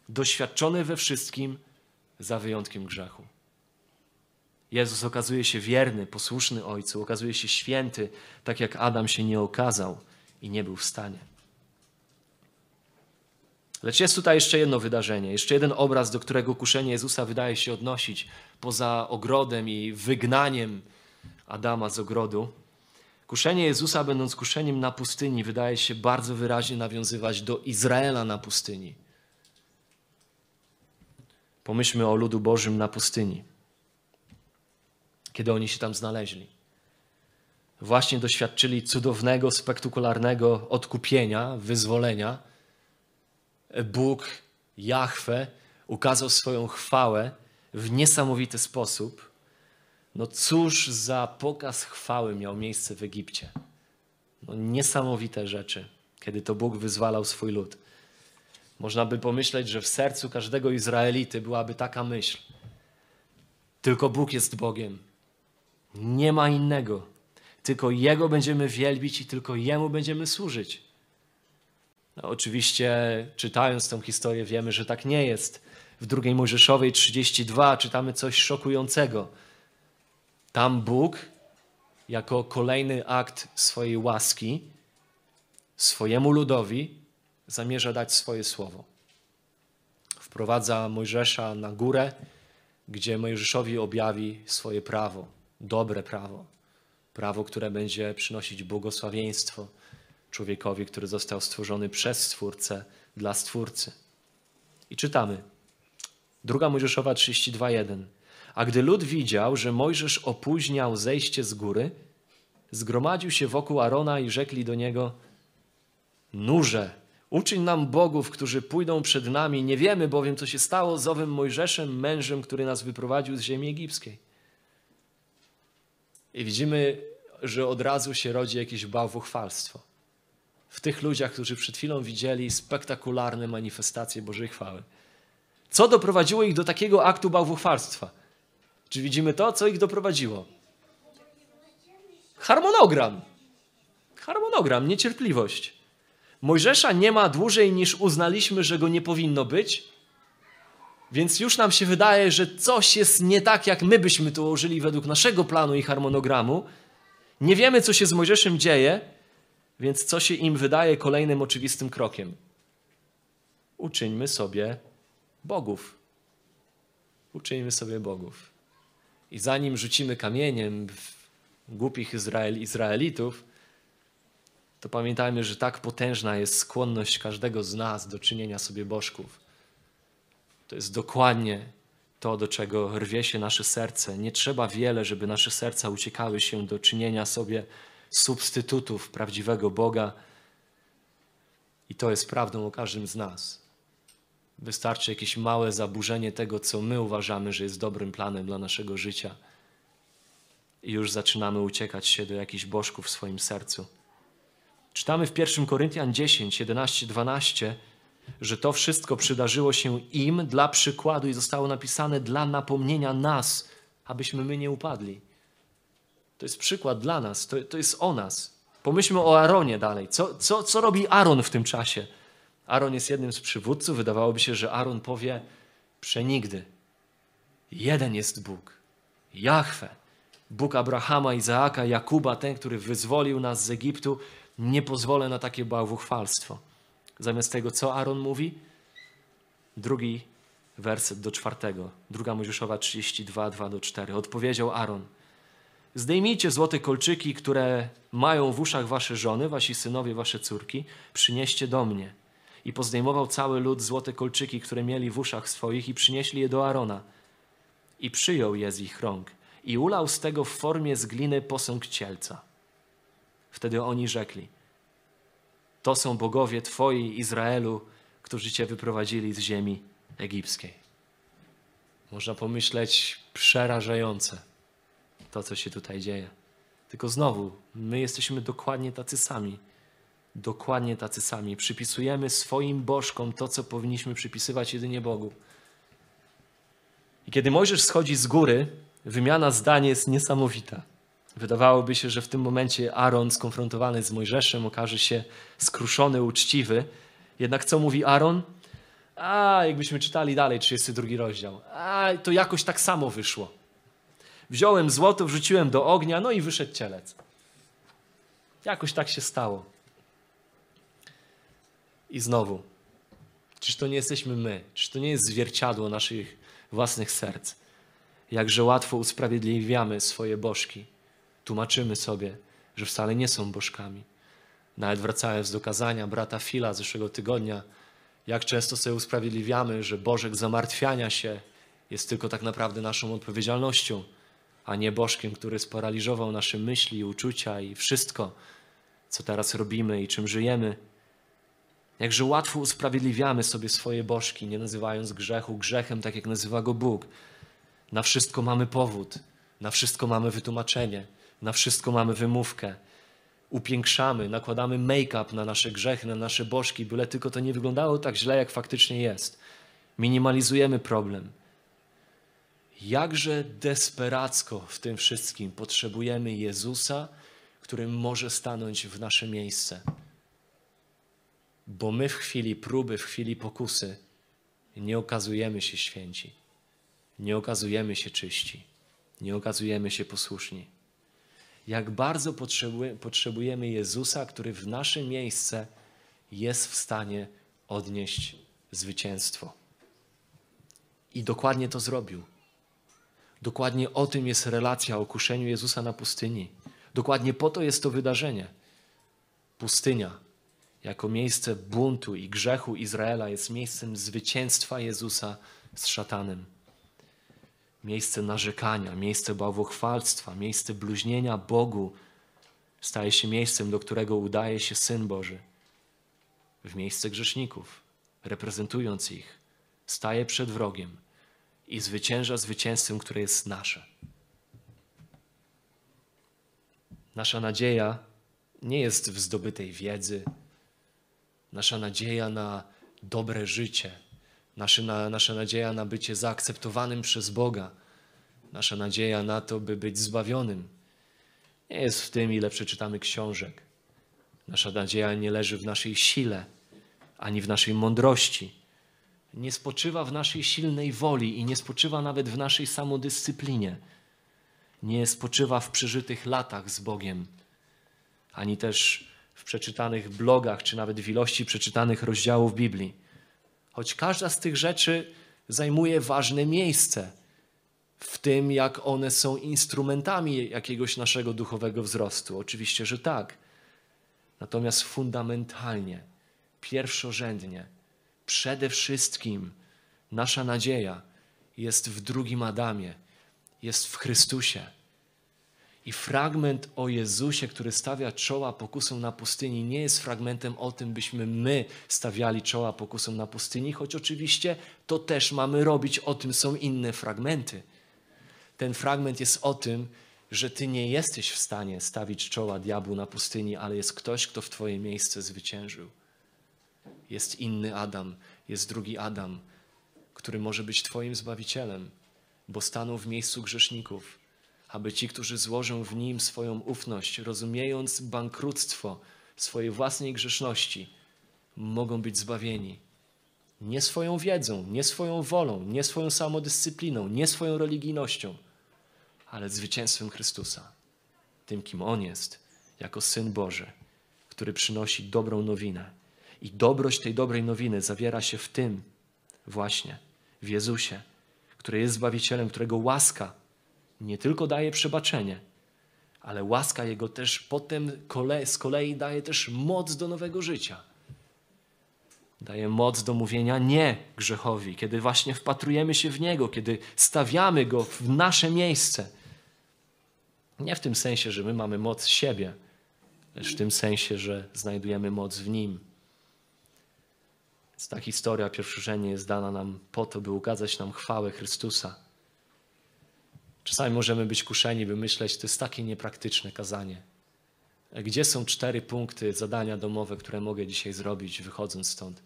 doświadczony we wszystkim, za wyjątkiem grzechu. Jezus okazuje się wierny, posłuszny Ojcu, okazuje się święty, tak jak Adam się nie okazał i nie był w stanie. Lecz jest tutaj jeszcze jedno wydarzenie, jeszcze jeden obraz, do którego kuszenie Jezusa wydaje się odnosić poza ogrodem i wygnaniem Adama z ogrodu. Kuszenie Jezusa, będąc kuszeniem na pustyni, wydaje się bardzo wyraźnie nawiązywać do Izraela na pustyni. Pomyślmy o ludu Bożym na pustyni, kiedy oni się tam znaleźli. Właśnie doświadczyli cudownego, spektakularnego odkupienia, wyzwolenia. Bóg, Jahwe, ukazał swoją chwałę w niesamowity sposób. No cóż za pokaz chwały miał miejsce w Egipcie. No niesamowite rzeczy, kiedy to Bóg wyzwalał swój lud. Można by pomyśleć, że w sercu każdego Izraelity byłaby taka myśl. Tylko Bóg jest Bogiem. Nie ma innego. Tylko Jego będziemy wielbić i tylko Jemu będziemy służyć. No, oczywiście, czytając tę historię, wiemy, że tak nie jest. W drugiej Mojżeszowej 32 czytamy coś szokującego. Tam Bóg, jako kolejny akt swojej łaski, swojemu ludowi, zamierza dać swoje słowo. Wprowadza Mojżesza na górę, gdzie Mojżeszowi objawi swoje prawo, dobre prawo, prawo, które będzie przynosić błogosławieństwo człowiekowi, który został stworzony przez Stwórcę dla Stwórcy. I czytamy. Druga Mojżeszowa 32:1. A gdy lud widział, że Mojżesz opóźniał zejście z góry, zgromadził się wokół Arona i rzekli do niego: Nurze, Uczyń nam bogów, którzy pójdą przed nami. Nie wiemy bowiem, co się stało z owym Mojżeszem, mężem, który nas wyprowadził z ziemi egipskiej. I widzimy, że od razu się rodzi jakieś bałwochwalstwo. W tych ludziach, którzy przed chwilą widzieli spektakularne manifestacje Bożej chwały. Co doprowadziło ich do takiego aktu bałwochwalstwa? Czy widzimy to, co ich doprowadziło? Harmonogram. Harmonogram, niecierpliwość. Mojżesza nie ma dłużej niż uznaliśmy, że go nie powinno być, więc już nam się wydaje, że coś jest nie tak, jak my byśmy to ułożyli według naszego planu i harmonogramu. Nie wiemy, co się z Mojżeszem dzieje, więc co się im wydaje kolejnym oczywistym krokiem? Uczyńmy sobie bogów. Uczyńmy sobie bogów. I zanim rzucimy kamieniem w głupich Izrael, Izraelitów, to pamiętajmy, że tak potężna jest skłonność każdego z nas do czynienia sobie bożków. To jest dokładnie to, do czego rwie się nasze serce. Nie trzeba wiele, żeby nasze serca uciekały się do czynienia sobie substytutów prawdziwego Boga. I to jest prawdą o każdym z nas. Wystarczy jakieś małe zaburzenie tego, co my uważamy, że jest dobrym planem dla naszego życia. I już zaczynamy uciekać się do jakichś bożków w swoim sercu. Czytamy w 1 Koryntian 10, 11, 12, że to wszystko przydarzyło się im dla przykładu i zostało napisane dla napomnienia nas, abyśmy my nie upadli. To jest przykład dla nas, to, to jest o nas. Pomyślmy o Aaronie dalej. Co, co, co robi Aaron w tym czasie? Aaron jest jednym z przywódców. Wydawałoby się, że Aaron powie przenigdy. Jeden jest Bóg. Jahwe. Bóg Abrahama, Izaaka, Jakuba, ten, który wyzwolił nas z Egiptu. Nie pozwolę na takie bałwuchwalstwo. Zamiast tego, co Aaron mówi? Drugi werset do czwartego. Druga Mojżeszowa 32, 2 do 4. Odpowiedział Aaron. Zdejmijcie złote kolczyki, które mają w uszach wasze żony, wasi synowie, wasze córki, przynieście do mnie. I pozdejmował cały lud złote kolczyki, które mieli w uszach swoich i przynieśli je do Arona. I przyjął je z ich rąk i ulał z tego w formie z gliny posąg cielca. Wtedy oni rzekli, to są bogowie Twoi, Izraelu, którzy Cię wyprowadzili z ziemi egipskiej. Można pomyśleć przerażające to, co się tutaj dzieje. Tylko znowu, my jesteśmy dokładnie tacy sami. Dokładnie tacy sami. Przypisujemy swoim bożkom to, co powinniśmy przypisywać jedynie Bogu. I kiedy Mojżesz schodzi z góry, wymiana zdań jest niesamowita. Wydawałoby się, że w tym momencie Aaron skonfrontowany z Mojżeszem okaże się skruszony, uczciwy. Jednak co mówi Aaron? A, jakbyśmy czytali dalej 32 rozdział. A, to jakoś tak samo wyszło. Wziąłem złoto, wrzuciłem do ognia, no i wyszedł cielec. Jakoś tak się stało. I znowu, czyż to nie jesteśmy my? Czyż to nie jest zwierciadło naszych własnych serc? Jakże łatwo usprawiedliwiamy swoje bożki. Tłumaczymy sobie, że wcale nie są bożkami. Nawet wracając do kazania brata Fila zeszłego tygodnia, jak często sobie usprawiedliwiamy, że Bożek zamartwiania się jest tylko tak naprawdę naszą odpowiedzialnością, a nie Bożkiem, który sparaliżował nasze myśli, uczucia i wszystko, co teraz robimy i czym żyjemy. Jakże łatwo usprawiedliwiamy sobie swoje bożki, nie nazywając grzechu grzechem, tak jak nazywa go Bóg. Na wszystko mamy powód, na wszystko mamy wytłumaczenie, na wszystko mamy wymówkę. Upiększamy, nakładamy make-up na nasze grzechy, na nasze bożki, byle tylko to nie wyglądało tak źle, jak faktycznie jest. Minimalizujemy problem. Jakże desperacko w tym wszystkim potrzebujemy Jezusa, który może stanąć w nasze miejsce. Bo my w chwili próby, w chwili pokusy nie okazujemy się święci, nie okazujemy się czyści, nie okazujemy się posłuszni. Jak bardzo potrzebujemy Jezusa, który w nasze miejsce jest w stanie odnieść zwycięstwo. I dokładnie to zrobił. Dokładnie o tym jest relacja o kuszeniu Jezusa na pustyni. Dokładnie po to jest to wydarzenie. Pustynia, jako miejsce buntu i grzechu Izraela, jest miejscem zwycięstwa Jezusa z szatanem. Miejsce narzekania, miejsce bałwochwalstwa, miejsce bluźnienia Bogu staje się miejscem, do którego udaje się Syn Boży. W miejsce grzeszników, reprezentując ich, staje przed wrogiem i zwycięża zwycięstwem, które jest nasze. Nasza nadzieja nie jest w zdobytej wiedzy, nasza nadzieja na dobre życie, nasza, na, nasza nadzieja na bycie zaakceptowanym przez Boga, nasza nadzieja na to, by być zbawionym, nie jest w tym, ile przeczytamy książek. Nasza nadzieja nie leży w naszej sile, ani w naszej mądrości nie spoczywa w naszej silnej woli i nie spoczywa nawet w naszej samodyscyplinie. Nie spoczywa w przeżytych latach z Bogiem, ani też w przeczytanych blogach, czy nawet w ilości przeczytanych rozdziałów Biblii. Choć każda z tych rzeczy zajmuje ważne miejsce w tym, jak one są instrumentami jakiegoś naszego duchowego wzrostu. Oczywiście, że tak. Natomiast fundamentalnie, pierwszorzędnie, przede wszystkim nasza nadzieja jest w drugim Adamie, jest w Chrystusie. I fragment o Jezusie, który stawia czoła pokusom na pustyni, nie jest fragmentem o tym, byśmy my stawiali czoła pokusom na pustyni, choć oczywiście to też mamy robić, o tym są inne fragmenty. Ten fragment jest o tym, że ty nie jesteś w stanie stawić czoła diabłu na pustyni, ale jest ktoś, kto w twoje miejsce zwyciężył. Jest inny Adam, jest drugi Adam, który może być twoim zbawicielem, bo stanął w miejscu grzeszników aby ci, którzy złożą w nim swoją ufność, rozumiejąc bankructwo swojej własnej grzeszności, mogą być zbawieni. Nie swoją wiedzą, nie swoją wolą, nie swoją samodyscypliną, nie swoją religijnością, ale zwycięstwem Chrystusa, tym, kim On jest, jako Syn Boży, który przynosi dobrą nowinę. I dobrość tej dobrej nowiny zawiera się w tym właśnie, w Jezusie, który jest Zbawicielem, którego łaska nie tylko daje przebaczenie, ale łaska Jego też potem z kolei daje też moc do nowego życia. Daje moc do mówienia nie grzechowi, kiedy właśnie wpatrujemy się w Niego, kiedy stawiamy Go w nasze miejsce. Nie w tym sensie, że my mamy moc siebie, lecz w tym sensie, że znajdujemy moc w Nim. Więc ta historia pierwszorzenie jest dana nam po to, by ukazać nam chwałę Chrystusa Czasami możemy być kuszeni, by myśleć, to jest takie niepraktyczne kazanie. Gdzie są cztery punkty zadania domowe, które mogę dzisiaj zrobić, wychodząc stąd?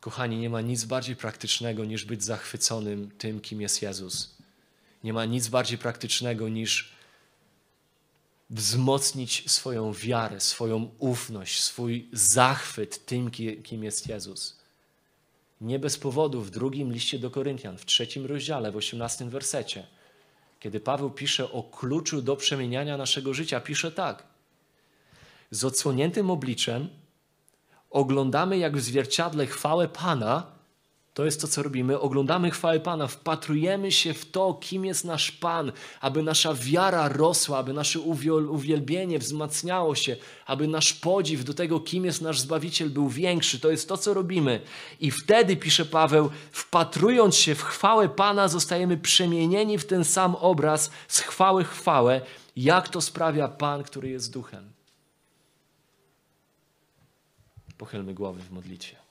Kochani, nie ma nic bardziej praktycznego niż być zachwyconym tym, kim jest Jezus. Nie ma nic bardziej praktycznego niż wzmocnić swoją wiarę, swoją ufność, swój zachwyt tym, kim jest Jezus. Nie bez powodu w drugim liście do Koryntian, w trzecim rozdziale, w osiemnastym wersecie, kiedy Paweł pisze o kluczu do przemieniania naszego życia, pisze tak. Z odsłoniętym obliczem oglądamy jak w zwierciadle chwałę Pana, to jest to, co robimy. Oglądamy chwałę Pana, wpatrujemy się w to, kim jest nasz Pan, aby nasza wiara rosła, aby nasze uwielbienie wzmacniało się, aby nasz podziw do tego, kim jest nasz Zbawiciel, był większy. To jest to, co robimy. I wtedy, pisze Paweł, wpatrując się w chwałę Pana, zostajemy przemienieni w ten sam obraz z chwały chwałę, jak to sprawia Pan, który jest duchem. Pochylmy głowy w modlitwie.